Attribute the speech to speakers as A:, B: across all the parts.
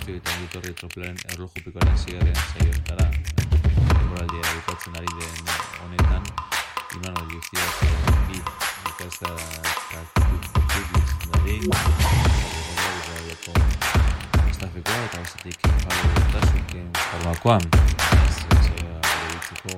A: guzti eta ongitorri tropelaren erlojupikoaren zigarren zaiotara. Temporaldia bukatzen ari den honetan, Imanol guztiak bi ikasta kakutuz dari, estafekoa eta bestetik Pablo Bertasuken formakoan. Ez, ez, ez,
B: Erlojupeko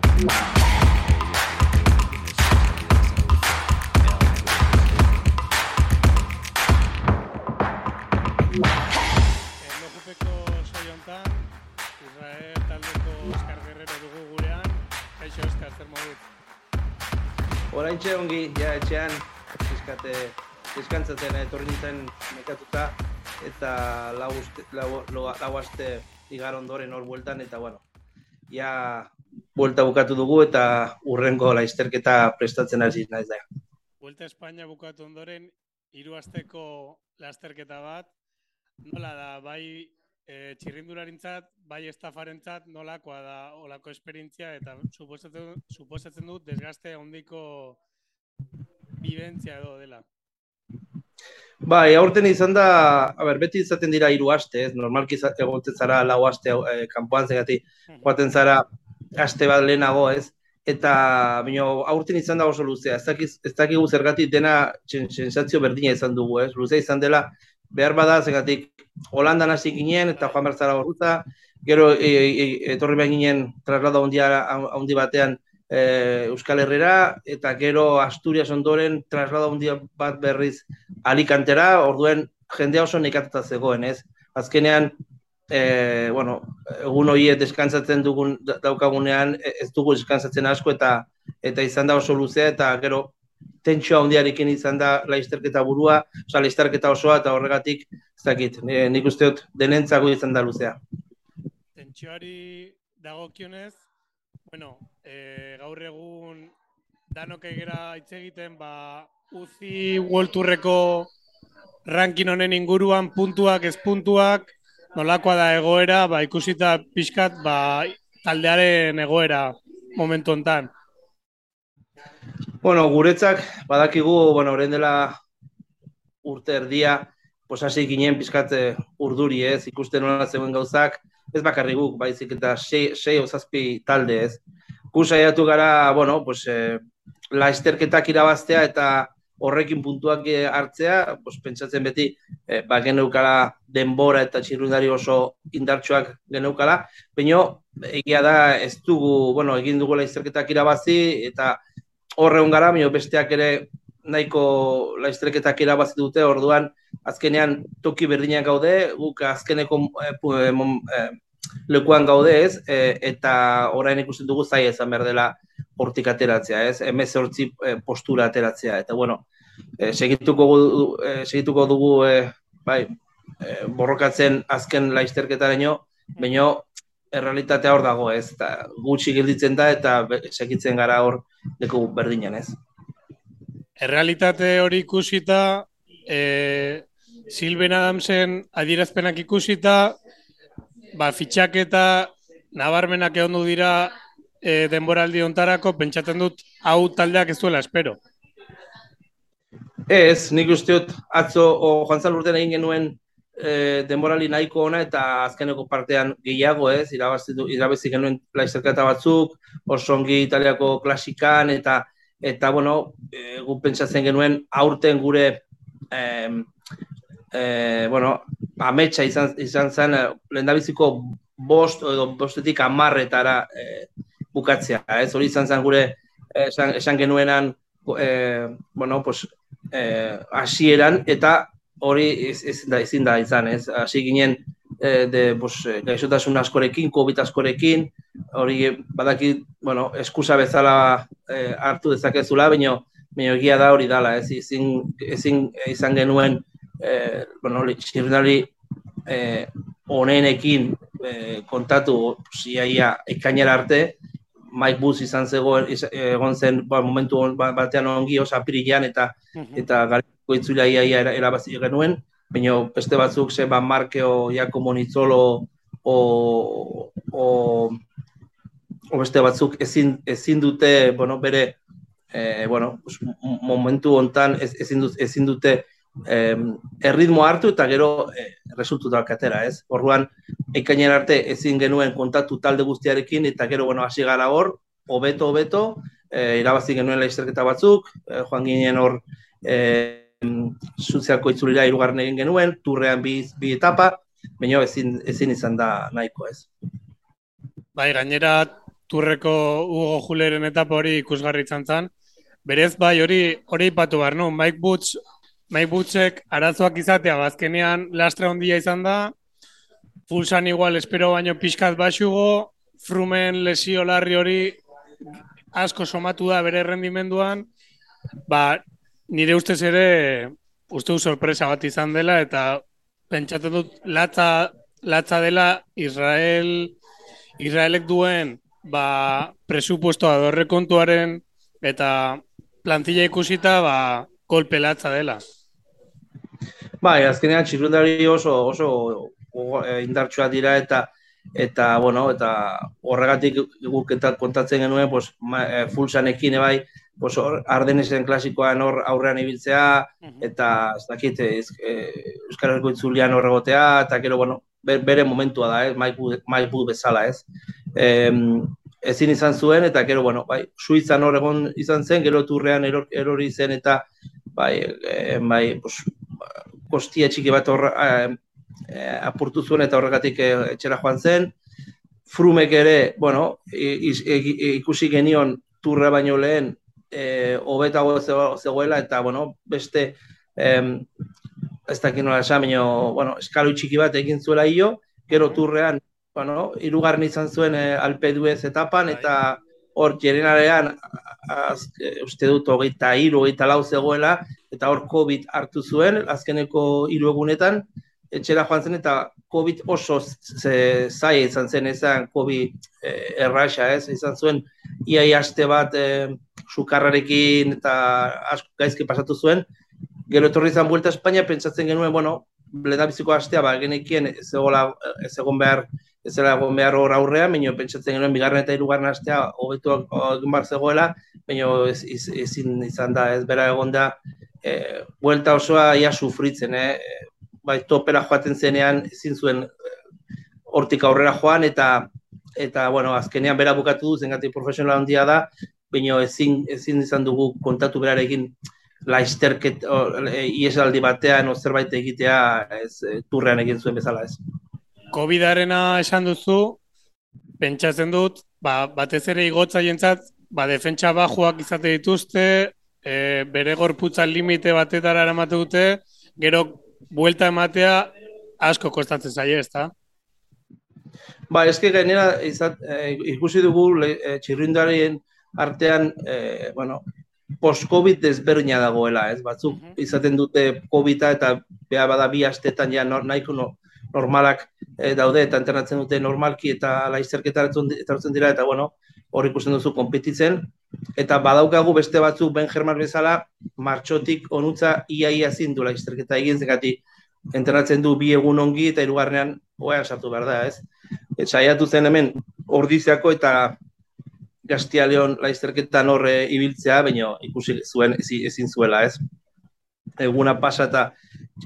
C: Oraintxe ongi, ja etxean, fiskate, fiskantzaten etorri nintzen nekatuta, eta lau, lau, lau, lau aste igar ondoren hor bueltan, eta bueno, ja buelta bukatu dugu eta urrengo laizterketa prestatzen hasi naiz da.
B: Vuelta Espainia bukatu ondoren, hiru asteko lasterketa bat, nola da, bai e, txirrindularintzat, bai estafarentzat nolakoa da olako esperientzia eta suposatzen, suposatzen dut desgaste hondiko bibentzia edo dela.
C: Bai, aurten izan da, a ber, beti izaten dira hiru aste, ez? Normalki egoten zara lau aste eh, kanpoan zegati, joaten zara aste bat lehenago, ez? Eta bino, aurten izan da oso luzea, ez, dakiz, ez dakigu zergatik dena sentsazio berdina izan dugu, ez? Luzea izan dela, behar bada zegatik Holandan hasi ginen eta joan behar zara horruta, gero e, e, etorri behar ginen traslado handi batean e, Euskal Herrera, eta gero Asturias ondoren traslado handi bat berriz Alicantera, orduen jendea oso nekatuta zegoen, ez? Azkenean, e, bueno, egun horiek deskantzatzen dugun da- daukagunean, e- ez dugu deskantzatzen asko eta eta izan da oso luzea eta gero tentsio handiarekin izan da laizterketa burua, osea laizterketa osoa eta horregatik ez dakit, e, nik uste dut izan da luzea.
B: Tentsioari dagokionez, bueno, e, gaur egun danok egera hitz egiten, ba, UCI World Tourreko ranking honen inguruan puntuak, ez puntuak, nolakoa da egoera, ba, ikusita pixkat, ba, taldearen egoera momentu hontan.
C: Bueno, guretzak badakigu, bueno, orain dela urte erdia, pues hasi ginen pizkat eh, urduri, ez, ikusten nola zegoen gauzak, ez bakarrik guk, baizik eta sei, sei o zazpi talde, ez. Gu saiatu gara, bueno, pues, eh, laizterketak irabaztea eta horrekin puntuak eh, hartzea, pues, pentsatzen beti, eh, ba, geneukala denbora eta txirrundari oso indartsuak geneukala, baina egia da ez dugu, bueno, egin dugu laizterketak irabazi eta horre gara, baina besteak ere nahiko laizterketak irabazi dute, orduan azkenean toki berdinak gaude, guk azkeneko mom- eh, lekuan gaude ez, eh, eta orain ikusten dugu zai izan behar dela hortik ateratzea, ez, emezortzi eh, postura ateratzea, eta bueno, eh, segituko, gu- eh, segituko dugu eh, bai, eh, borrokatzen azken laizterketaraino, baina errealitatea hor dago, ez, eta gutxi gelditzen da, eta segitzen gara hor leku berdinan, ez.
B: Errealitate hori ikusita, e, Silven Adamsen adierazpenak ikusita, ba, fitxaketa nabarmenak egon dira e, denboraldi ontarako, pentsatzen dut hau taldeak ez duela espero.
C: Ez, nik uste dut atzo o, joan zal urtean egin genuen e, denborali nahiko ona eta azkeneko partean gehiago ez, irabazi, du- irabazi genuen laizerketa batzuk, oso ongi italiako klasikan eta eta bueno, e, gu pentsatzen genuen aurten gure em, e, bueno, ametsa izan, izan zen e, lehendabiziko bost edo bostetik amarretara e, bukatzea, ez, hori izan zen gure eh, esan, esan genuenan e, bueno, pues, eh, hasieran eta hori ez, ez da, ezin da izan, ez? Hasi ginen eh, de, eh, gaixotasun askorekin, COVID askorekin, hori eh, badaki, bueno, eskusa bezala eh, hartu dezakezula, baina baina egia da hori dala, ez ezin, ezin izan genuen eh, bueno, txirrindulari eh, honenekin eh, kontatu iaia ekainera arte, Mike Bus izan zegoen, egon zen ba, momentu on- ba- batean ongi, osa apirilean, eta eta gariko itzulia ia, ia era- erabazi genuen, baina beste batzuk ze ba Markeo, Jacomo Nitzolo o, o, o beste batzuk ezin, ezin dute, bueno, bere eh, bueno, momentu hontan ez, ezin, dut, ezin dute erritmo hartu eta gero e, resultutak atera, ez? Orduan, ekainen arte ezin genuen kontatu talde guztiarekin eta gero, bueno, hasi gara hor, hobeto hobeto, e, irabazi genuen laizterketa batzuk, e, joan ginen hor e, sozialko itzulira irugarren egin genuen, turrean bi, bi etapa, baina ezin, ezin izan da nahiko ez.
B: Bai, gainera turreko Hugo Juleren etapa hori ikusgarri izan berez bai hori hori ipatu behar, no? Mike Butch Mike Butchek arazoak izatea bazkenean lastra hondia izan da, Fulsan igual espero baino pixkat basugo, Frumen lesio larri hori asko somatu da bere rendimenduan, ba, nire ustez ere, uste sorpresa bat izan dela, eta pentsatzen dut latza, latza dela Israel, Israelek duen ba, presupuestoa dorre kontuaren eta plantilla ikusita ba, kolpe latza dela.
C: Bai, azkenean txirrundari oso, oso eh, indartsua dira eta eta bueno, eta horregatik guk eta kontatzen genuen, pues ma, e, bai, pues Ardenesen klasikoan hor aurrean ibiltzea eta ez dakit ez, e, Euskal Herriko itzulian horregotea eta gero bueno, bere momentua da, eh, maipu, maipu bezala, ez. E, ezin izan zuen eta gero bueno, bai, Suizan hor egon izan zen, gero turrean eror, erori zen eta bai, e, bai, pues, kostia txiki bat hor eh, apurtu zuen eta horregatik eh, etxera joan zen. Frumek ere, bueno, ikusi genion turra baino lehen eh, hobetago zegoela eta, bueno, beste eh, ez dakit nola esan, bueno, eskalu txiki bat egin zuela hio, gero turrean, bueno, irugarren izan zuen eh, alpe duez etapan, bai. eta hor jerenarean, uste dut, hogeita iru, hogeita lau zegoela, eta hor COVID hartu zuen, azkeneko hiru egunetan, etxera joan zen eta COVID oso zai izan zen ezan COVID eh, erraxa ez, izan zuen iai aste bat eh, sukarrarekin eta asko gaizki pasatu zuen. Gero etorri izan buelta Espainia, pentsatzen genuen, bueno, bleda biziko astea, ba, genekien ez egon behar, ez egon behar hor aurrean, baina pentsatzen genuen bigarren eta hirugarren astea hobetu egin bar zegoela, baina ezin izan da, ez bera egon da, e, buelta osoa ia sufritzen, eh? bai, topera joaten zenean ezin zuen eh, hortik aurrera joan eta eta bueno, azkenean bera bukatu du zengatik profesional handia da, baina ezin ezin izan dugu kontatu berarekin laisterket e, iesaldi batean o zerbait egitea ez e, turrean egin zuen bezala ez.
B: Covidarena esan duzu pentsatzen dut, ba, batez ere igotzaientzat, ba defentsa bajuak izate dituzte, e, bere gorputza limite batetara eramate dute, gero buelta ematea asko kostatzen zaie, ezta?
C: Ba, eske gainera izat, eh, ikusi dugu e, txirrindarien artean, e, bueno, post-COVID desberdina dagoela, ez? Batzuk mhm. izaten dute covid eta beha bada bi astetan ja nahiko no, normalak daude eta entrenatzen dute normalki eta laizerketa etortzen dira eta bueno, hor ikusten duzu konpetitzen eta badaukagu beste batzuk Ben Germar bezala martxotik onutza iaia zindu laizerketa egin zekati entrenatzen du bi egun ongi eta hirugarrenean oean sartu behar da, ez? Et saiatu zen hemen ordiziako eta Gaztia Leon laizerketan horre ibiltzea, baina ikusi zuen ezin zuela, ez? Eguna pasa eta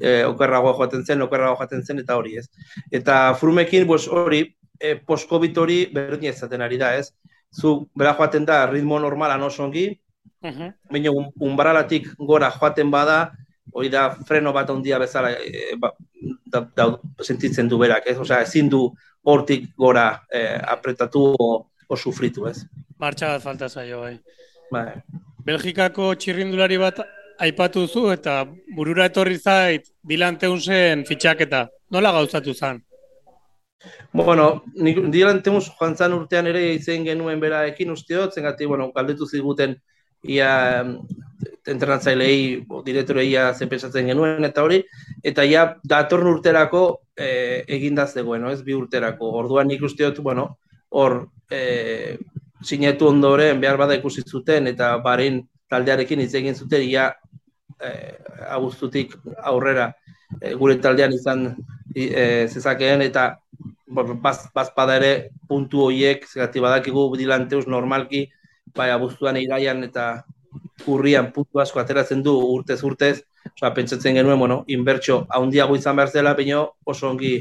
C: e, okerragoa joaten zen, okerragoa joaten zen, eta hori, ez? Eta frumekin, bos, hori, e, post-covid hori berdin ezaten ari da, ez? Zu, bera joaten da, ritmo normalan oso ongi, uh -huh. baina un, unbaralatik gora joaten bada, hori da freno bat ondia bezala e, ba, da, da, sentitzen du berak, ez? Osea, ezin du hortik gora e, apretatu o, o sufritu, ez?
B: Martxa bat falta zaio, bai. Bai. Belgikako txirrindulari bat aipatu zu eta burura etorri zait dilanteun zen fitxaketa. Nola gauzatu zen?
C: Bueno, dilanteun joan zan urtean ere izen genuen bera ekin usteot, zengati, bueno, galdetu ziguten ia entrenatzailei, direktorei ia zenpesatzen genuen eta hori, eta ia datorn urterako e, eginda zegoen, ez bi urterako. Orduan nik usteot, bueno, hor e, sinetu ondoren behar bada ikusi zuten eta baren taldearekin hitz egin zuten ia e, abuztutik aurrera e, gure taldean izan e, zezakeen eta baz, bazpada ere puntu horiek, zegati badakigu dilanteus normalki, bai abuztuan iraian eta urrian puntu asko ateratzen du urtez urtez, Osa, pentsatzen genuen, bueno, inbertxo haundiago izan behar zela, baina oso ongi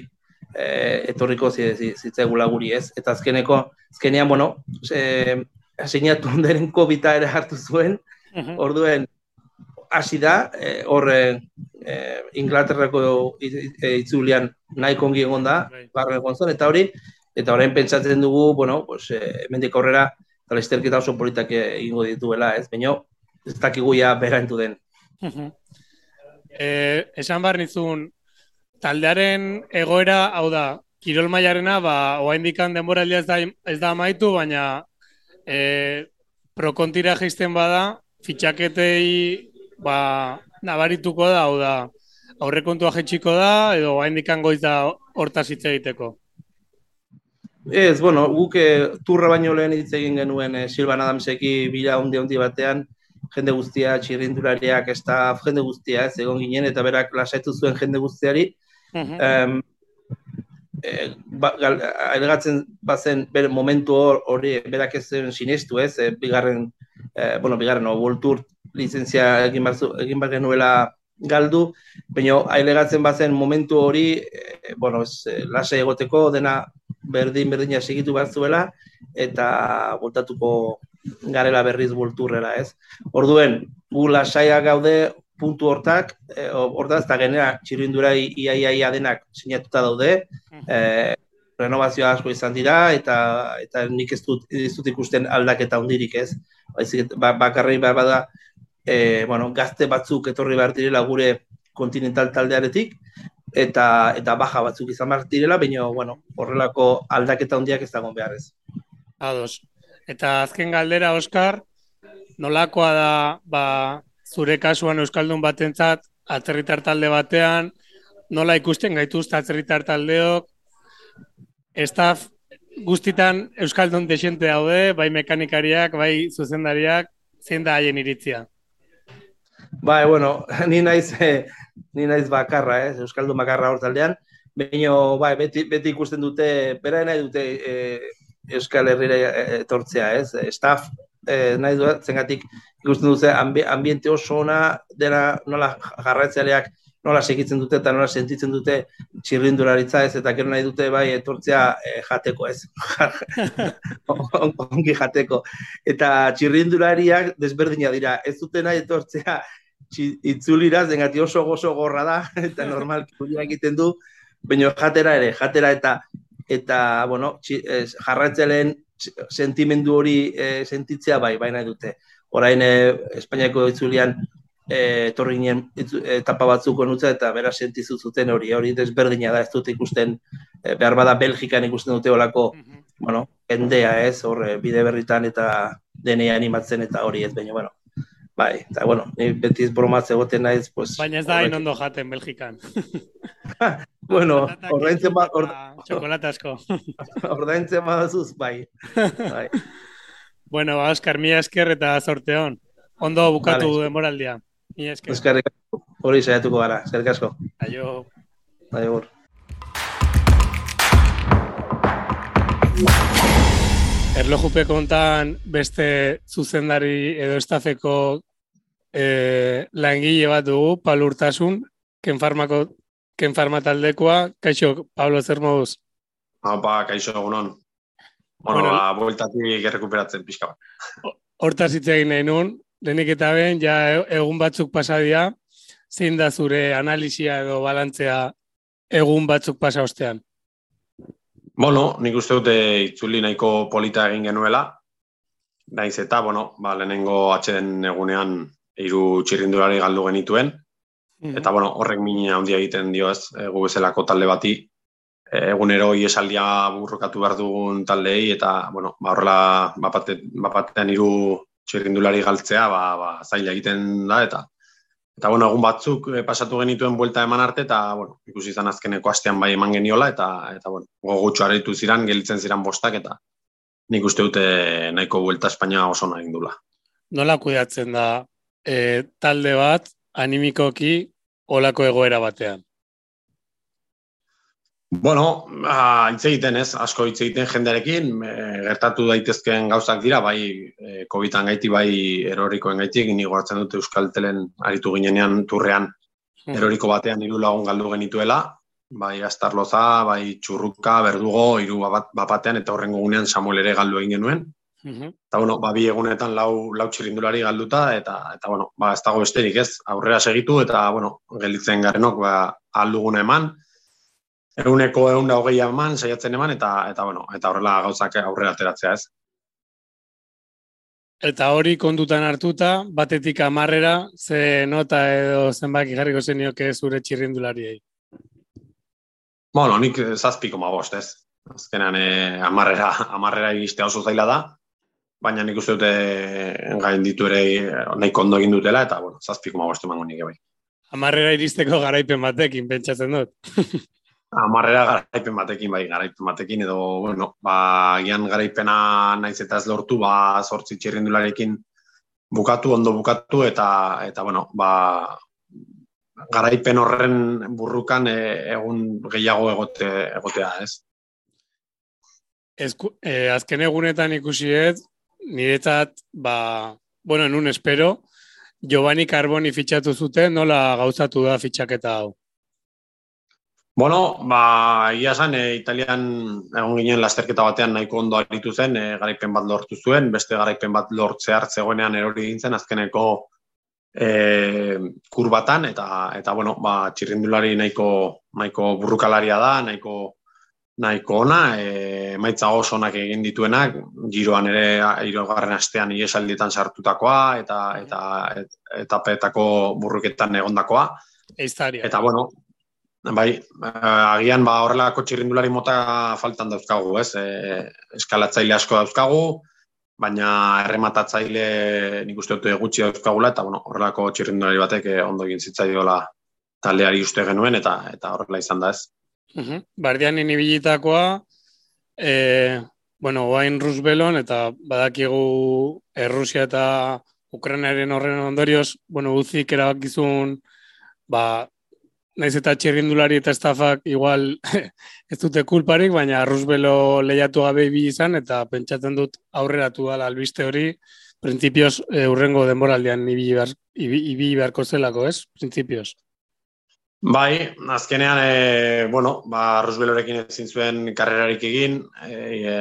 C: e, etorriko zitzegula guri ez. Eta azkeneko, azkenean, bueno, e, asinatu onderen COVID ere hartu zuen, orduen, hasi da, e, horre e, Inglaterrako itzulian nahi kongi egon da, bai. barren egon eta hori, eta orain pentsatzen dugu, bueno, pues, e, mendik aurrera, eta oso politak egingo dituela, ez, baina ez dakigu ja berantu den.
B: Eh, esan behar nizun, taldearen egoera, hau da, kirol mailarena, ba, oa indikan denboraldia ez da, ez da amaitu, baina eh, prokontira geizten bada, fitxaketei ba, nabarituko da, hau da, aurrekontua jetxiko da, edo oa indikan goiz da hortaz hitz egiteko.
C: Ez, bueno, guk eh, turra baino lehen hitz egin genuen eh, Silvan Adamseki bila hundi hundi batean, jende guztia, txirrindulariak, staff, jende guztia, ez egon ginen, eta berak lasaitu zuen jende guztiari. Uh -huh. E, bazen bere momentu hori berak ez zen sinestu, ez, e, bigarren, e, bueno, bigarren, no, World licentzia egin, barzu, egin bar genuela galdu, baina ailegatzen bazen momentu hori, e, bueno, ez, lasai egoteko, dena berdin berdina segitu bat zuela, eta voltatuko garela berriz bulturrera, ez? Orduen, gu lasaiak gaude puntu hortak, e, hortaz, eta genera txirindura iaia denak sinatuta daude, e, renovazio asko izan dira, eta eta nik ez dut, ez dut ikusten aldaketa hondirik ez. Ba, bakarri behar bada, e, bueno, gazte batzuk etorri behar direla gure kontinental taldearetik, eta eta baja batzuk izan behar direla, baina bueno, horrelako aldaketa hondiak ez dagoen behar ez.
B: Ados. Eta azken galdera, Oskar, nolakoa da ba, zure kasuan Euskaldun batentzat atzerritar talde batean, nola ikusten gaituzte atzerritar taldeok, estaf guztitan Euskaldun desente daude, bai mekanikariak, bai zuzendariak, zein da haien iritzia?
C: Bai, bueno, ni naiz, eh, ni naiz bakarra, eh, Euskaldun bakarra hor taldean, baina bai, beti, beti ikusten dute, bera nahi dute eh, Euskal Herriera etortzea, ez? Staff eh, nahi du, zengatik ikusten dute ambiente oso ona dena nola jarraitzaileak nola segitzen dute eta nola sentitzen dute txirrindularitza ez eta gero nahi dute bai etortzea jateko ez. Ongi jateko. Eta txirrindulariak desberdina dira. Ez dute nahi etortzea itzulira zengati oso gozo gorra da eta normal egiten du baina jatera ere jatera eta eta, bueno, jarratzeleen sentimendu hori e, sentitzea bai, baina dute. Orain, e, Espainiako itzulian, e, torri nien etapa batzuk onutza, eta bera sentizu zuten hori, hori desberdina da, ez dute ikusten, e, behar bada Belgikan ikusten dute olako, mm bueno, endea ez, hor, bide berritan eta denea animatzen eta hori ez, baina, bueno, bai, eta, bueno, ni beti ez bromatze goten naiz, pues...
B: Baina ez da hain ondo jaten Belgikan.
C: bueno, ordaintzen ba...
B: Or... Txokolata asko.
C: ordaintzen badazuz, bai. bai.
B: bueno, ba, Oskar, mila esker eta sorteon. Ondo bukatu vale. demoraldia. Mila esker.
C: Esker, hori saiatuko gara. Esker asko.
B: Aio.
C: Aio.
B: Erlojupe kontan beste zuzendari edo estafeko eh, langile bat dugu, palurtasun, kenfarmako Ken Farma taldekoa, kaixo, Pablo, zer moduz?
D: Haupa, kaixo, egunon. Bueno, bueno ba, bueltatik errekuperatzen pixka bat.
B: Hortaz hitz egin nahi nun, lehenik eta ben, ja e, egun batzuk pasadia, zein da zure analizia edo balantzea egun batzuk pasa ostean?
D: Bueno, nik uste dute itzuli nahiko polita egin genuela, naiz eta, bueno, ba, lehenengo atxeden egunean hiru txirrindulari galdu genituen, -hmm. Eta, bueno, horrek mina handia egiten dio ez, e, gu bezalako talde bati, e, egunero iesaldia burrokatu behar dugun taldei, eta, bueno, ba, horrela, bapatean hiru txirrindulari galtzea, ba, ba, zaila egiten da, eta, eta, bueno, egun batzuk e, pasatu genituen buelta eman arte, eta, bueno, ikusi izan azkeneko astean bai eman geniola, eta, eta bueno, gogutxo areitu ziran, gelitzen ziran bostak, eta nik uste dute nahiko buelta Espainia oso nahi dula.
B: Nola kuidatzen da e, talde bat, animikoki olako egoera batean?
D: Bueno, ah, hitz egiten ez, asko hitz egiten jendearekin, e, gertatu daitezkeen gauzak dira, bai e, COVID-an gaiti, bai erorikoen gaitik, ni goratzen dute Euskal Telen aritu ginenean turrean,
B: Mhm.
D: eroriko batean hiru lagun galdu genituela, bai Astarloza, bai Txurruka, Berdugo, hiru bat, bat batean eta horrengo gunean Samuel ere galdu egin genuen.
B: Mhm.
D: Eta bueno, ba, bi egunetan lau, lau txirrindulari galduta, eta, eta bueno, ba, ez dago besterik ez, aurrera segitu, eta bueno, gelditzen garenok, ba, alduguna eman, eguneko egun da hogei eman, saiatzen eman, eta, eta bueno, eta horrela gauzak aurrera ateratzea ez.
B: Eta hori kondutan hartuta, batetik amarrera, ze nota edo zenbaki jarriko zenioke zure txirrindulariei.
D: Bueno, nik eh, zazpi koma bost ez. Azkenean, eh, amarrera, amarrera iristea oso zaila da, baina nik uste dute gain ditu ere eh, nahiko ondo egin dutela, eta bueno, zazpi koma bost emango nik bai.
B: Amarrera iristeko garaipen batekin, pentsatzen dut.
D: Amarrera garaipen batekin, bai, garaipen batekin, edo, bueno, ba, gian garaipena naiz eta ez lortu, ba, sortzi txirrindularekin bukatu, ondo bukatu, eta, eta bueno, ba, garaipen horren burrukan e, egun gehiago egote, egotea, ez?
B: Ezku, eh, azken egunetan ikusi ez, niretzat, ba, bueno, nun espero, Giovanni Carboni fitxatu zuten, nola gauzatu da fitxaketa hau?
D: Bueno, ba, ia esan, e, Italian egon ginen lasterketa batean nahiko ondo aritu zen, e, garaipen bat lortu zuen, beste garaipen bat lortzear zegoenean erori gintzen azkeneko e, kurbatan, eta, eta bueno, ba, txirrindulari nahiko, nahiko burrukalaria da, nahiko, nahiko ona, e, maitza oso onak egin dituenak, giroan ere hirugarren astean iesaldietan sartutakoa, eta, eta, et, etapetako burruketan egondakoa.
B: Eiztaria.
D: Eta, bueno, bai, eh, agian ba, horrelako txirrindulari mota faltan dauzkagu, ez? E, eskalatzaile asko dauzkagu, baina errematatzaile nik uste dute gutxi dauzkagula, eta bueno, horrelako txirrindulari batek eh, ondo egin zitzaiola taldeari uste genuen, eta eta horrela izan da ez.
B: Uhum. Bardian inibilitakoa, e, bueno, oain Rusbelon, eta badakigu Errusia eta Ukrainaren horren ondorioz, bueno, uzik erabakizun, ba, naiz eta txirrindulari eta estafak igual ez dute kulparik, baina Rusbelo lehiatu gabe ibili izan, eta pentsatzen dut aurreratu dala albiste hori, printzipioz e, urrengo denboraldean ibili behar, ibi- ibili beharko zelako, ez? Printzipioz.
D: Bai, azkenean, e, bueno, ba, Rusbelorekin ezin zuen karrerarik egin, e, e,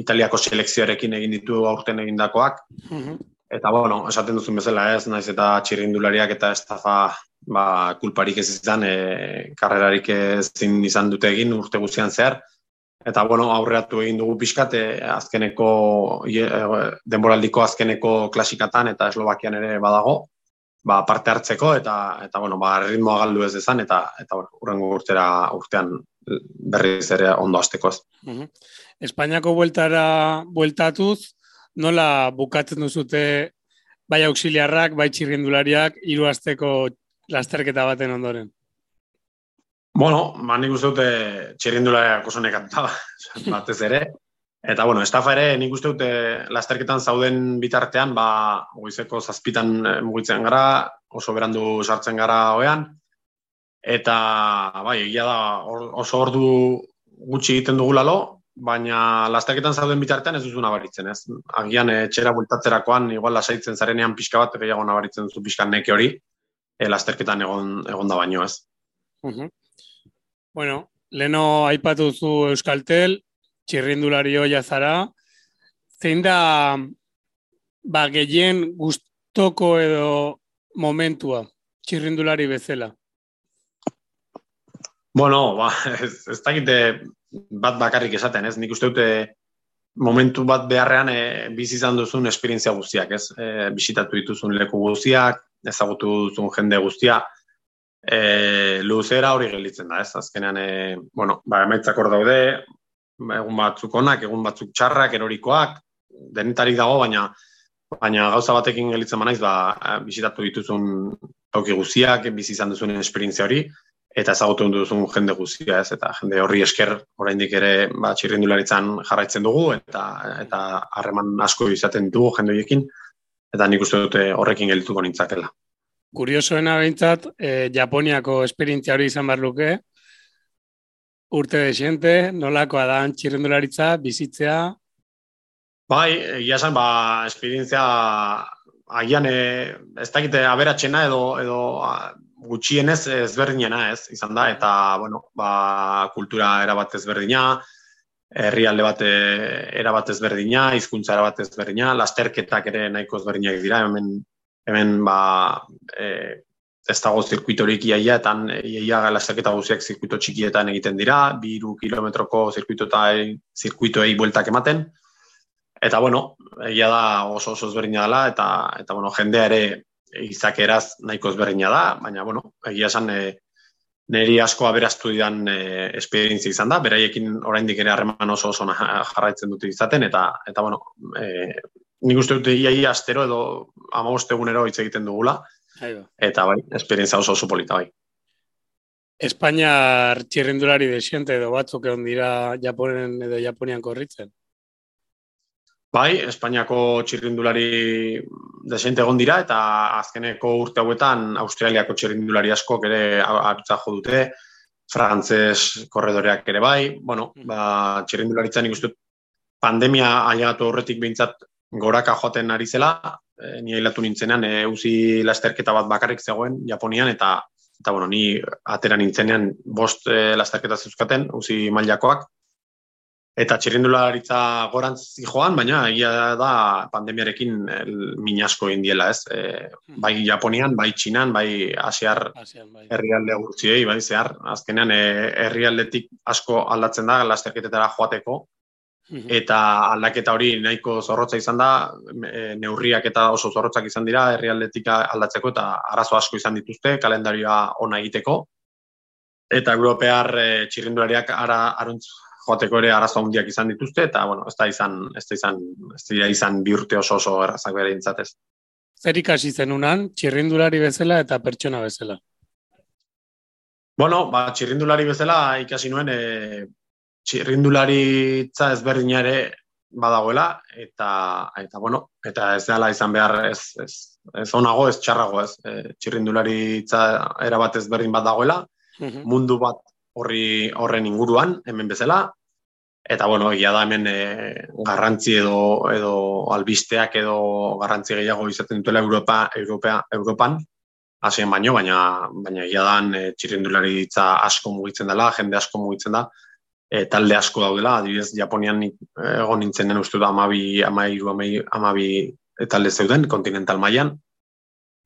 D: Italiako selekzioarekin egin ditu aurten egindakoak,
B: Mhm.
D: Eta, bueno, esaten duzun bezala ez, naiz eta txirrindulariak eta estafa ba, kulparik ez izan, e, karrerarik ezin izan dute egin urte guztian zehar. Eta, bueno, aurreatu egin dugu pixkat, e, azkeneko, e, denboraldiko azkeneko klasikatan eta Eslovakian ere badago, ba, parte hartzeko eta, eta bueno, ba, ritmoa galdu ez dezan, eta, eta bueno, urrengo urtera urtean berriz ere ondo azteko ez.
B: Mhm. Espainiako bueltara bueltatuz, nola bukatzen duzute bai auxiliarrak, bai txirrindulariak, hiru asteko lasterketa baten ondoren.
D: Bueno, ba, nik uste dute txirrindulariak oso nekatuta batez ere. Eta, bueno, estafa ere, nik uste dute lasterketan zauden bitartean, ba, goizeko zazpitan eh, mugitzen gara, oso berandu sartzen gara hoean. Eta, bai, egia da, oso ordu gutxi egiten dugu lalo, baina lasterketan zauden bitartean ez duzu nabaritzen, ez? Agian etxera bultatzerakoan, igual lasaitzen zarenean pixka bat, gehiago nabaritzen duzu pixka neke hori, lasterketan egon, egon da baino, ez?
B: Mhm. Bueno, leno aipatu zu Euskaltel, txirrindulari hoia zara, zein da ba, gehien gustoko edo momentua txirrindulari bezala?
D: Bueno, ba, ez, ez dakite bat bakarrik esaten, ez? Nik uste dute momentu bat beharrean e, bizi izan duzun esperientzia guztiak, ez? E, bisitatu dituzun leku guztiak, ezagutu duzun jende guztia, e, luzera hori gelditzen da, ez? Azkenean, e, bueno, ba, emaitzak hor daude, egun batzuk onak, egun batzuk txarrak, erorikoak, denetarik dago, baina baina gauza batekin gelditzen banaiz, ba, bisitatu dituzun toki guztiak, bizi izan duzun esperientzia hori, eta ezagutu duzun jende guztia, ez? Eta jende horri esker oraindik ere ba, txirrindularitzan jarraitzen dugu, eta eta harreman asko izaten dugu jende horiekin, eta nik uste dute horrekin geldituko nintzakela.
B: Kuriosoena behintzat, eh, Japoniako esperientzia hori izan behar luke, urte desiente, nolakoa da txirrendularitza, bizitzea,
D: Bai, egia esan, ba, esperientzia agian e, ez dakite aberatxena edo, edo a, gutxienez ezberdinena ez, izan da, eta, bueno, ba, kultura erabat ezberdina, herrialde bat eh, erabat ezberdina, hizkuntza erabat ezberdina, lasterketak ere nahiko ezberdinak dira, hemen, hemen ba, e, ez dago zirkuitorik iaia, eta iaia lasterketa guziak zirkuito txikietan egiten dira, biru kilometroko zirkuitoei bueltak ematen, Eta bueno, egia da oso oso ezberdina dela eta eta bueno, jendea ere izakeraz nahiko ezberdina da, baina bueno, egia esan e, neri asko aberastu didan e, esperientzia izan da, beraiekin oraindik ere harreman oso oso jarraitzen dute izaten eta eta bueno, e, nik uste dute ia ia astero edo 15 egunero hitz egiten dugula. Eta bai, esperientzia oso oso polita bai.
B: Espainiar txirrindulari desiente edo batzuk egon dira Japonen edo Japonian korritzen.
D: Bai, Espainiako txirrindulari desente egon dira eta azkeneko urte hauetan Australiako txirrindulari asko ere hartza jo dute, frantzes korredoreak ere bai, bueno, mm. ba, txirrindularitzen ikustut pandemia ailegatu horretik behintzat goraka joaten ari zela, e, ni ailatu nintzenean, e, uzi lasterketa bat bakarrik zegoen Japonian, eta, eta bueno, ni atera nintzenean bost e, lasterketa zeuzkaten, uzi mailakoak, Eta txirrindularitza gorantz joan, baina egia da pandemiarekin minasko indiela, ez? E, bai Japonian, bai Txinan, bai Asiar bai. herrialde gurtziei, bai zehar. Azkenean e, herrialdetik asko aldatzen da lasterketetara joateko. Eta aldaketa hori nahiko zorrotza izan da, e, neurriak eta oso zorrotzak izan dira herrialdetik aldatzeko eta arazo asko izan dituzte kalendarioa ona egiteko. Eta europear e, txirrindulariak ara, aruntz, joateko ere arazo handiak izan dituzte eta bueno, ez da izan ez da izan ez da izan bi urte oso oso errazak bere intzatez.
B: Zer ikasi zenunan txirrindulari bezala eta pertsona bezala?
D: Bueno, ba, txirrindulari bezala ikasi nuen e, txirrindularitza ezberdina ere badagoela eta eta bueno, eta ez dela izan behar ez ez ez onago ez txarrago ez. E, txirrindularitza era bat ezberdin bat dagoela, mundu bat horri horren inguruan hemen bezala. Eta bueno, egia da hemen e, garrantzi edo edo albisteak edo garrantzi gehiago izaten dutela Europa, Europea, Europan, hasien baino, baina baina egia da e, txirrindularitza asko mugitzen dela, jende asko mugitzen da, e, talde asko daudela, adibidez Japonian egon nintzen den uste da 12, 13, 12 talde zeuden kontinental mailan.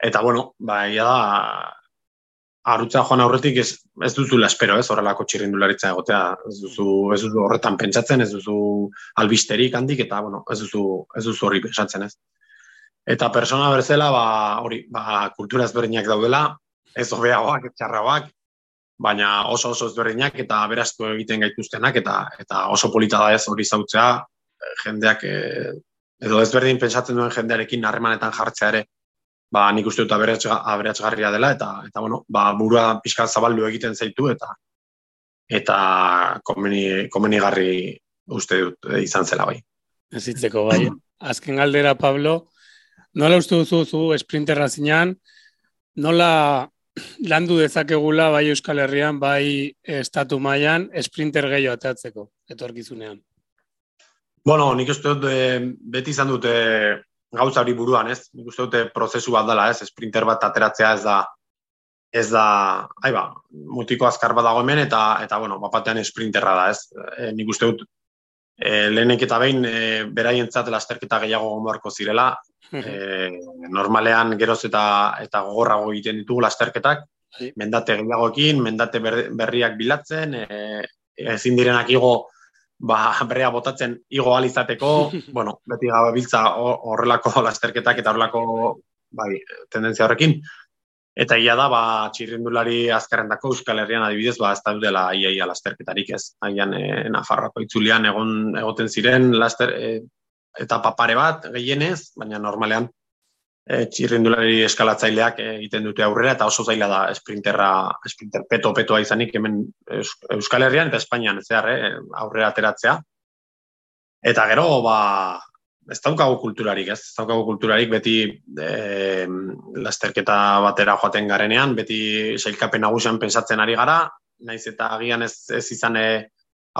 D: Eta bueno, ba egia da arutza joan aurretik ez, ez duzu espero, ez horrelako txirrindularitza egotea, ez duzu, ez duzu horretan pentsatzen, ez duzu albisterik handik, eta bueno, ez duzu, ez duzu horri pentsatzen, ez. Eta persona berzela, ba, hori, ba, kultura ezberdinak daudela, ez hobeagoak, ez txarragoak, baina oso oso ezberdinak eta beraztu egiten gaituztenak, eta eta oso polita da ez hori zautzea, jendeak, e, edo ezberdin pentsatzen duen jendearekin harremanetan jartzea ere, ba, nik uste dut aberatzgarria dela, eta, eta bueno, ba, burua pixka zabaldu egiten zaitu, eta eta komeni, komeni uste dut eh, izan zela bai.
B: Ez itzeko bai. Azken galdera, Pablo, nola uste duzu zu esprinterra zinean, nola landu dezakegula bai Euskal Herrian, bai estatu mailan esprinter gehiago atatzeko, etorkizunean?
D: Bueno, nik uste dut, eh, beti izan dute gauza hori buruan, ez? Nik uste dute prozesu bat dela, ez? Sprinter bat ateratzea ez da ez da, ai ba, mutiko azkar bat dago hemen eta eta bueno, bapatean sprinterra da, ez? E, nik uste dut e, lehenek eta behin e, beraientzat lasterketa gehiago gomorko zirela. E, normalean geroz eta eta gogorrago egiten ditugu lasterketak, mendate gehiagoekin, mendate berriak bilatzen, e, ezin direnak igo ba, brea botatzen igo alizateko, bueno, beti gabe biltza horrelako lasterketak eta horrelako bai, tendentzia horrekin. Eta ia da, ba, txirrindulari azkarrendako Euskal Herrian adibidez, ba, ez da dela iaia lasterketarik ez. Haian, e, Nafarroko itzulian egon egoten ziren laster, e, eta papare bat gehienez, baina normalean e, txirrindulari eskalatzaileak egiten dute aurrera eta oso zaila da sprinterra, sprinter peto petoa izanik hemen Euskal Herrian eta Espainian zehar, eh, aurrera ateratzea. Eta gero, ba, ez daukagu kulturarik, ez, ez daukagu kulturarik beti e, lasterketa batera joaten garenean, beti sailkapen nagusian pensatzen ari gara, naiz eta agian ez, ez izan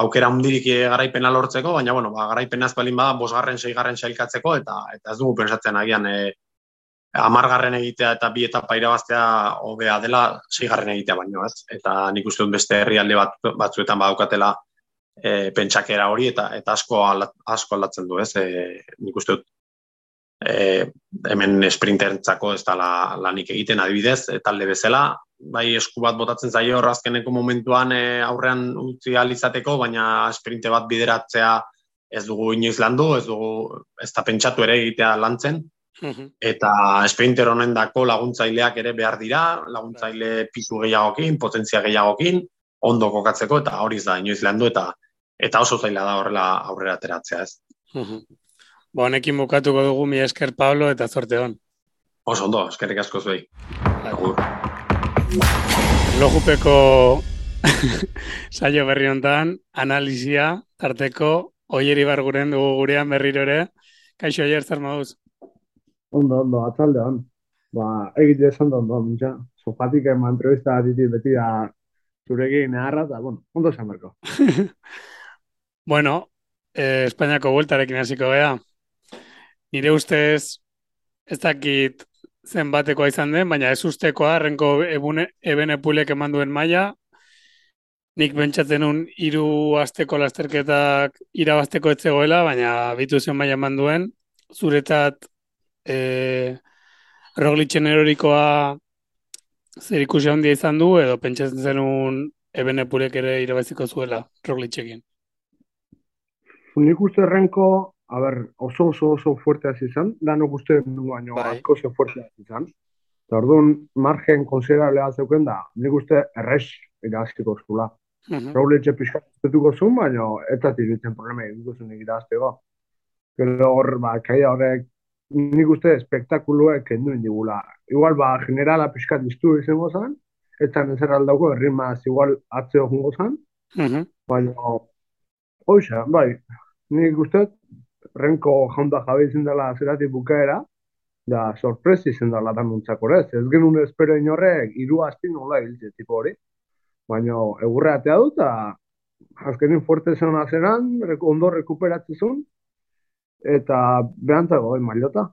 D: aukera hundirik garaipena lortzeko, baina bueno, ba, garaipena ez balin bada, bosgarren, seigarren sailkatzeko, eta, eta ez dugu pensatzen agian e, amargarren egitea eta bi etapa irabaztea hobea dela seigarren egitea baino, ez? Eta nik uste dut beste herrialde bat, batzuetan badaukatela e, pentsakera hori eta eta asko asko aldatzen du, ez? E, nik uste dut e, hemen sprinterentzako ez da la, lanik egiten adibidez, e, talde bezala, bai esku bat botatzen zaio hor azkeneko momentuan e, aurrean utzi izateko, baina sprinte bat bideratzea ez dugu inoiz landu, ez dugu ez da pentsatu ere egitea lantzen, Eta sprinter honen dako laguntzaileak ere behar dira, laguntzaile pisu gehiagokin, potentzia gehiagokin, ondo kokatzeko, eta hori da, inoiz landu, eta eta oso zaila da horrela aurrera ateratzea ez.
B: Ba, honekin bukatuko dugu mi esker Pablo eta zorte hon.
D: Oso ondo, eskerrik asko zuei. Agur.
B: Lojupeko saio berri hontan, analizia, tarteko, oieri barguren dugu gurean berriro ere. Kaixo, oier, zer mauz?
E: Ondo, ondo, atzaldean. Ba, egite esan da ondo, mintza. Sofatik ema entrevista diti beti da zurekin neharra, eta, bueno, ondo esan berko.
B: bueno, eh, Espainiako bueltarekin hasiko gea. Nire ustez, ez dakit zenbatekoa izan den, baina ez ustekoa, renko ebune, ebene pulek eman duen maila, nik bentsatzen un hiru asteko lasterketak irabazteko etzegoela, baina bitu zen maila eman duen, zuretat e, Roglitzen erorikoa zer ikusi handia izan du, edo pentsatzen zenun eben epurek ere irabaziko zuela Rogliczekin?
E: Nik uste renko, a ber, oso oso oso fuerte hasi izan, da no guste du baino bai. asko oso fuerte hasi izan. Eta orduan, margen konsiderablea zeuken da, nik uste errex irazkiko zula. Uh -huh. Roglitze pixkat zetuko zuen, baina ez da tiritzen problema egin duzen egirazteko. Gero hor, ba, kaia horrek nik uste espektakulua kendu indigula. Igual, ba, generala pixkat iztu izango zen, eta nezer aldauko errimaz igual atzeo jungo zen, uh -huh. baina, oixa, bai, nik uste, renko jaunda jabe izan dela zerati bukaera, da sorpresi izan dela da nuntzako ez. Ez genuen espero inorrek, iru asti nola hiltze tipo hori. Baina, egurreatea dut, eta azkenin fuerte zen azeran, ondo rekuperatzen eta behantzago, bai, mailota.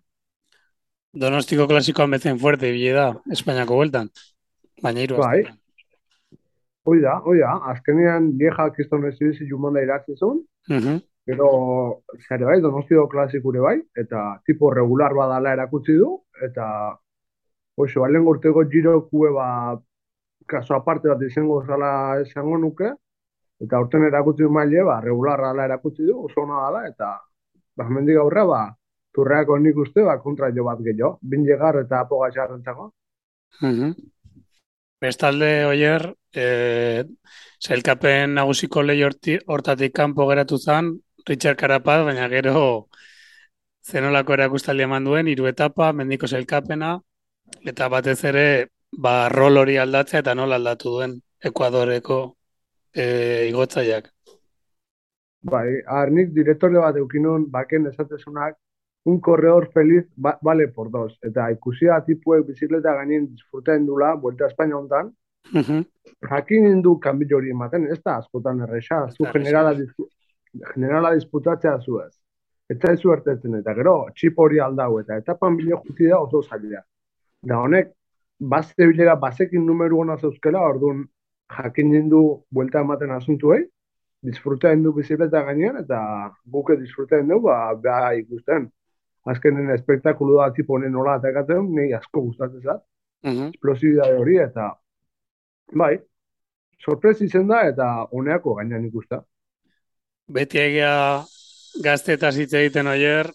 B: Donostiko klasikoan bezen fuerte, bile da, Espainiako bueltan. Baina iru.
E: Bai. Hoi da, hoi da, azkenean lieja kiston residizi jumanda iratzi zuen, uh -huh. pero zare bai, donostiko klasikure bai, eta tipo regular badala erakutsi du, eta oso, balen gorteko giro kue ba, kaso aparte bat izango zala esango nuke, eta urten erakutsi du maile, ba, regular erakutsi du, oso ona dala, eta ba, mendik aurra, ba, turreako nik uste, ba, kontra jo bat gehiago, bin llegar eta apoga txarrentzako.
B: Uh Bestalde, oier, eh, zailkapen nagusiko lehi hortatik kanpo geratu zen, Richard Carapaz, baina gero zenolako erakustaldi eman duen, hiru etapa, mendiko zailkapena, eta batez ere, ba, rol hori aldatzea eta nola aldatu duen Ekuadoreko eh, igotzaiak.
E: Bai, arnik direktore bat eukinun baken esatezunak, un corredor feliz ba, vale por dos. Eta ikusia tipuek bizikleta gainin disfruten dula, vuelta a España ontan, uh -huh. jakin indu kanbilo hori ematen, ez da askotan erresa, zu generala, generala disputatzea zu ez. Eta ez zu ertetzen, eta gero, txip hori aldau, eta etapan bile juti da oso zaila. Da honek, bazte bilera bazekin numeru hona zeuzkela, orduan jakin indu vuelta ematen asuntuei, disfruten du bizikleta gainean, eta buke disfruten du, ba, beha ikusten. Azkenen espektakulu da tipo honen nola atakatzen, nahi asko gustatzen zat. Uh hori, eta bai, sorpresi zen da, eta honeako gainean ikusta.
B: Beti egia gazte eta zitze egiten oier,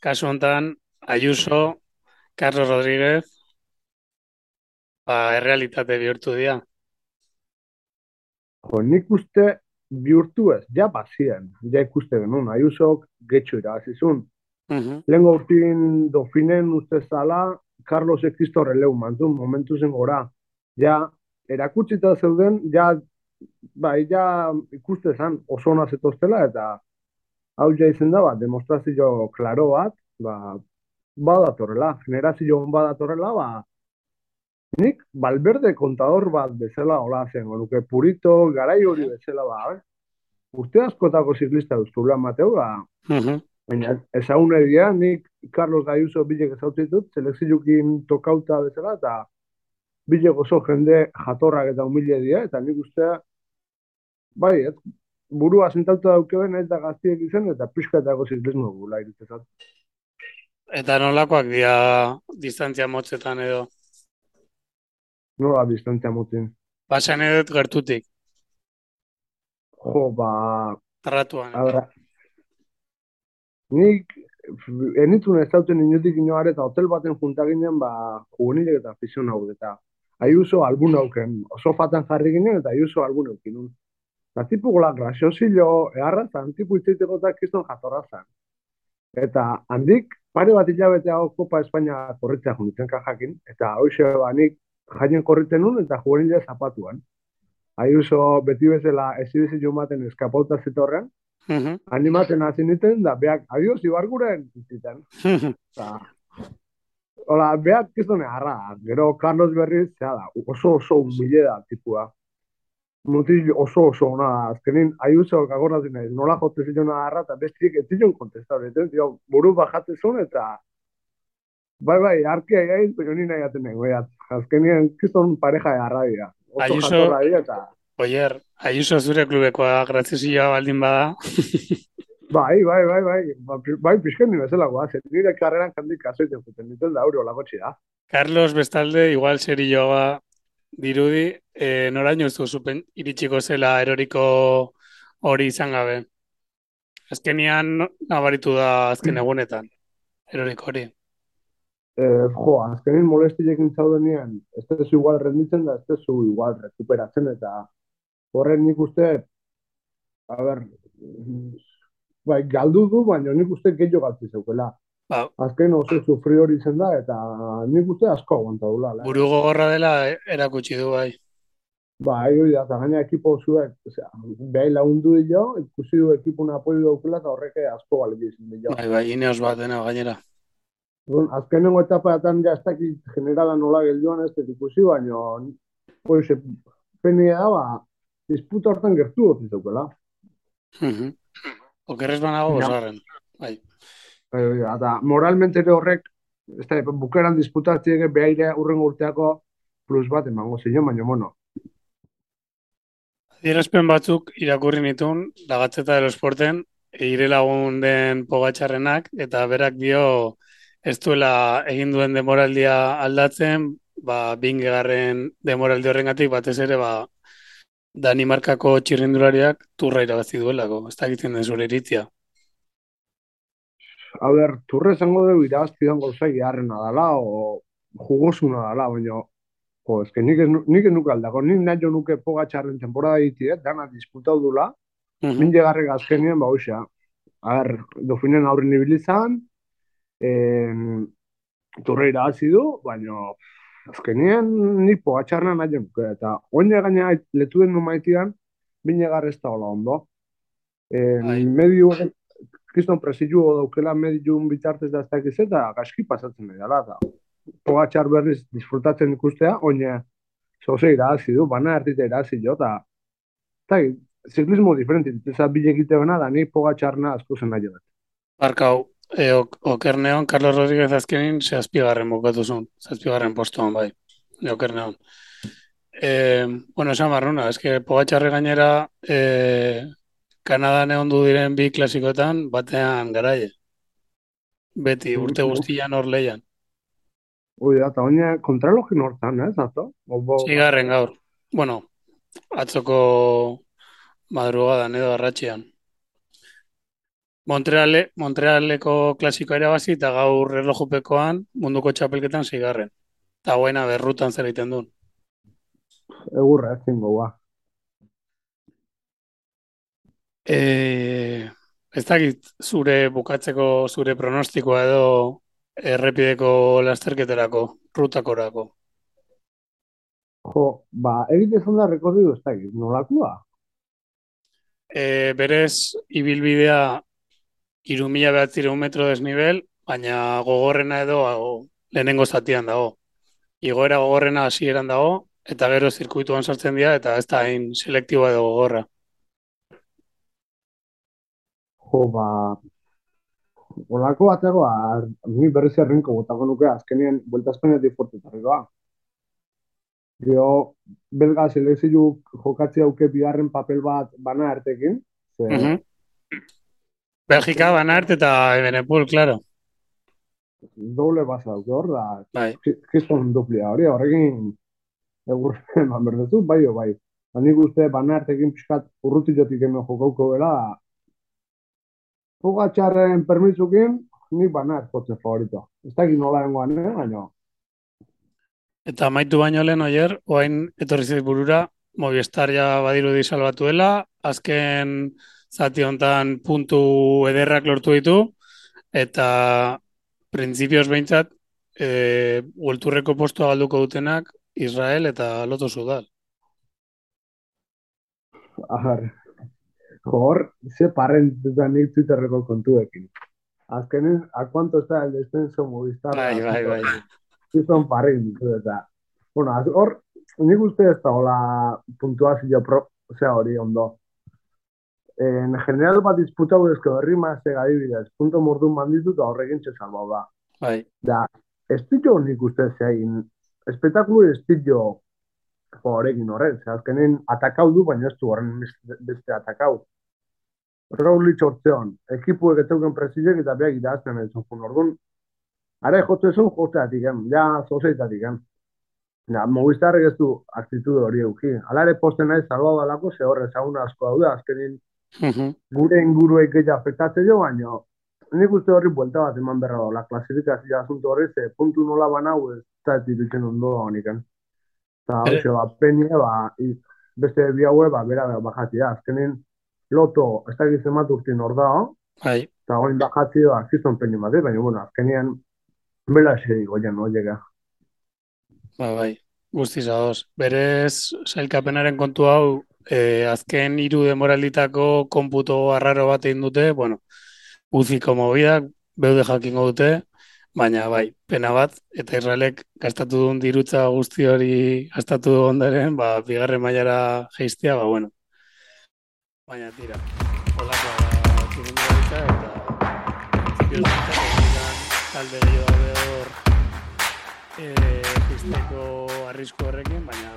B: kasu hontan, Ayuso, Carlos Rodríguez, ba, errealitate bihurtu dira.
E: Jo, nik uste bihurtu ez, ja bazien, ja ikuste genuen, aiusok getxo irabazizun. Uh -huh. Lengo urtin dofinen uste zala, Carlos Ekisto releu mantzun, momentu zen gora. Ja, erakutsita zeuden, ja, bai, ja ikuste zan oso ona zetoztela, eta hau ja izen da, ba, demostrazio klaro bat, ba, badatorrela, generazio badatorrela, ba, Nik, balberde kontador bat bezala hola zen, nuke. Purito, garai hori bezala ba, urte askotako ziklista duztu lan Mateo, ba, Baina, ezagune dira, nik Carlos Gaiuso bilek ezautitut, selekziokin tokauta bezala, eta bilek oso jende jatorrak eta humile dira, eta nik uste, bai, ez, burua sentauta daukeben ez da gaztiek izan, eta pixka eta gozit bezno gula iritzezat.
B: Eta nolakoak dira distantzia motzetan edo?
E: Nola distantzia motzen?
B: Basan edo gertutik.
E: Jo, ba...
B: Tratuan.
E: Abra, nik enitzun ez dauten inotik inoare eta hotel baten junta ginen, ba, juvenilek eta afizion hau eta aiuso albun auken, oso fatan jarri ginen eta aiuso albun aukin. Eta tipu gola graziosilo eharra zan, tipu itzaiteko eta kiston jatorra zan. Eta handik, pare bat hilabete hau Kopa Espainia korritzea junitzen kajakin, eta hoxe ba, nik jaien korritzen nun eta juvenile zapatuan. Aiuso beti bezala ezibezi jomaten eskapauta zitorrean,
B: Mhm.
E: animatzen hasi nintzen, da, beak, adios, ibarguren, zitzen. Eta, hola, beak kizone harra, gero Carlos Berriz, zera da, oso oso humile da, tipua. Mutil oso oso ona, azkenin, aiuzo kagorratzen nahi, nola jote zion harra, eta bestiek ez zion kontestatu, buru bajatzen zuen, eta bai, bai, arkia gaiz, pero ni nahi aten nahi, azkenien, kizon pareja harra dira.
B: Ayuso-
E: dira, eta...
B: Oier, Ayuso zure klubekoa graziosioa baldin bada.
E: Bai, bai, bai, bai, ba, bai, pixken ni bezala guaz, nire karreran kandik kasoiten zuten, nitel da aurre olakotxi da.
B: Carlos bestalde, igual serioa dirudi, e, noraino ez duzupen iritsiko zela eroriko hori izan gabe. Azkenian nabaritu da azken egunetan, eroriko hori.
E: Eh, jo, azkenin molestilekin zaudenean, ez tezu igual renditzen da, ez tezu igual rekuperatzen, eta horren nik uste, a ber, bai, galdu du, baina nik uste gehiago galtzi zeukela.
B: Ba,
E: Azken oso sufri hori zen da, eta nik uste asko aguanta dula. la.
B: buru gogorra dela e- erakutsi du bai.
E: Bai, hori da, eta gaina ekipo zuek, osea, behai lagundu dio, ikusi du ekipun apoio daukela, eta horrek asko bali izan dio.
B: Bai, bai, ineos bat dena gainera.
E: Orduan, azkenengo etapatan ja ez dakit generala nola gelduan ez dut ikusi, baina pues, penia da, ba, disputa hortan gertu hoti zeukela.
B: Mhm. Okerrez banago
E: Ja.
B: bosgarren. Bai.
E: Bai, bai, Eta moralmente ere horrek, ez da, bukeran disputatziek behaire urrengo urteako plus bat emango zion, baina, bueno,
B: Adierazpen batzuk irakurri nitun, lagatzeta del esporten, eire lagun den pogatxarrenak, eta berak dio ez duela egin duen demoraldia aldatzen, ba, bingegarren demoraldi horrengatik batez ere, ba, Danimarkako txirrindulariak turra irabazi duelako, ez dakiten den zure iritzia.
E: a ber, turre zango dugu irabaztidan gauzai geharrena dala, o jugosuna dala, baina, jo, eske nik, ez nik ez nuke aldako, nik nahi jo nuke pogatxarren temporada iti, eh, dana disputau dula. Min llegarrek azkenien, ba, hoxa. A ber, dofinen aurren ibilizan, en, turre irabazi du, baina azkenien ni pogatxarna nahi nuke, eta oina gaina letu den numaitian, min llegar ez da hola ondo.
B: Bai.
E: medio, kriston presillu daukela mediun bitartez da ez eta gaski pasatzen nahi dela, eta pogatxar berriz disfrutatzen ikustea, oina zoze irabazi du, bana ertite irabazi jo, eta eta ziklismo diferente, ez bile egite bena, da ni pogatxarna asko zen nahi dut.
B: Barkau, e, ok, okerneon, Carlos Rodríguez azkenin zazpigarren bukatu zuen, zazpigarren postuan bai, e, okerneon. E, bueno, esan barruna, eske Pogatxarre gainera e, Kanadan egon du diren bi klasikoetan batean garaie. Beti, urte guztian hor leian.
E: Ui, da, eta oina kontralogin hortan, ez, ato? Obo,
B: Seigarren gaur. Bueno, atzoko madrugadan edo arratxean. Montreale, Montrealeko klasikoa irabazi eta gaur erlojupekoan munduko txapelketan seigarren. Eta guaina berrutan zer egiten duen.
E: egurra, ez zingo, ba.
B: E, ez dakit zure bukatzeko zure pronostikoa edo errepideko lasterketerako, rutakorako.
E: Jo, ba, egite zon da rekorridu ez dakit, nolakua?
B: E, berez, ibilbidea iru mila behatzireun metro desnivel, baina gogorrena edo lehenengo zatian dago. Igoera gogorrena hasieran dago, eta gero zirkuituan sartzen dira, eta ez da hain selektiboa edo gogorra.
E: Jo, ba, olako batego, ni berriz errinko botako nuke, azkenien, bueltazpenetik fortetarrikoa. Dio, belga selekzio jokatzi hauke biharren papel bat bana artekin. Ze...
B: Uh -huh. Belgika bana arte eta Ebenepul, claro.
E: Doble basa dauke hor da.
B: Bai.
E: Kiston duplia hori, horrekin egurren eman berdetu, bai o bai. Nik uste bana artekin pixkat urrutilotik hemen jokauko bela, Pogatxarren permitzukin, ni bana erkotze favorito. Ez da egin nola dengoan, eh? baina
B: Eta maitu baino lehen oier, oain etorri burura, Movistar ja badiru di salbatuela, azken zati hontan puntu ederrak lortu ditu, eta printzipioz behintzat, e, ulturreko postua galduko dutenak Israel eta Loto Sudal.
E: Ahar, hor, ze parren da nik Twitterreko kontuekin. Azkenen, a cuánto está el descenso Movistar?
B: Bai, bai, bai.
E: Gizon parrin ditu eta. Bueno, hor, nik uste ez da hola puntuazio pro, osea hori ondo. En general bat disputa burezko herri mazte adibidez, punto mordun manditu eta horrekin txe salbau da.
B: Bai.
E: Da, ez ditu nik uste zein, espektakulu ez ditu horrekin horren, ze azkenen atakau du, baina ez du horren beste- atakau. Raul Litzortzeon, ekipuek eteuken presizek eta beak idazten ez zuen orduan. Ara jotze zuen joteatik, em, ja zozeitatik. Ja, Movistarrek ez du aktitude hori euki. Hala ere posten naiz salbau dalako, ze horre ezaguna asko daude, azkenin
B: Mhm.
E: gure inguruek gehiago afektatzen jo, baina nik uste horri buelta bat eman berra dola, klasifikazio asunto horri, ze puntu nola banau ez da ez ditutzen ondo da honikan. Eta
B: Ere-
E: hoxe, ba, penie, ba, beste bi haue, ba, bera bajatzea, azkenin loto, ez da gizen bat urtin hor da,
B: Bai.
E: eta goin bajatzea, ba, zizon penie bat, baina, bueno, azkenian, bela ese goien, no, llega.
B: Ba, bai, guztiz ados. Berez, sailkapenaren kontu hau, eh, azken hiru demoralditako konputo arraro bat egin dute, bueno, uziko mobidak, beude jakingo dute, baina bai, pena bat, eta Israelek gastatu duen dirutza guzti hori gastatu ondaren, ba, bigarren mailara geistea, ba, bueno. Baina tira, holakoa da eta talde gehiago daude hor eh, pizteko arrisku horrekin, baina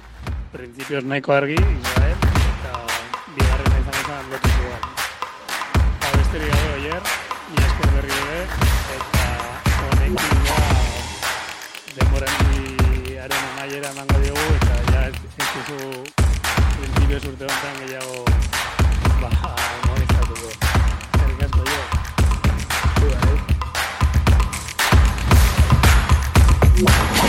B: printzipioz nahiko argi, Israel, izan izan lotu zuen. Ba, besterik gabe oier, esker berri ere, eta honekin ja demoraldiaren amaiera emango diogu, eta ja ez duzu printzipioz urte honetan gehiago ba, molestatuko. Asko jo.
E: Bai.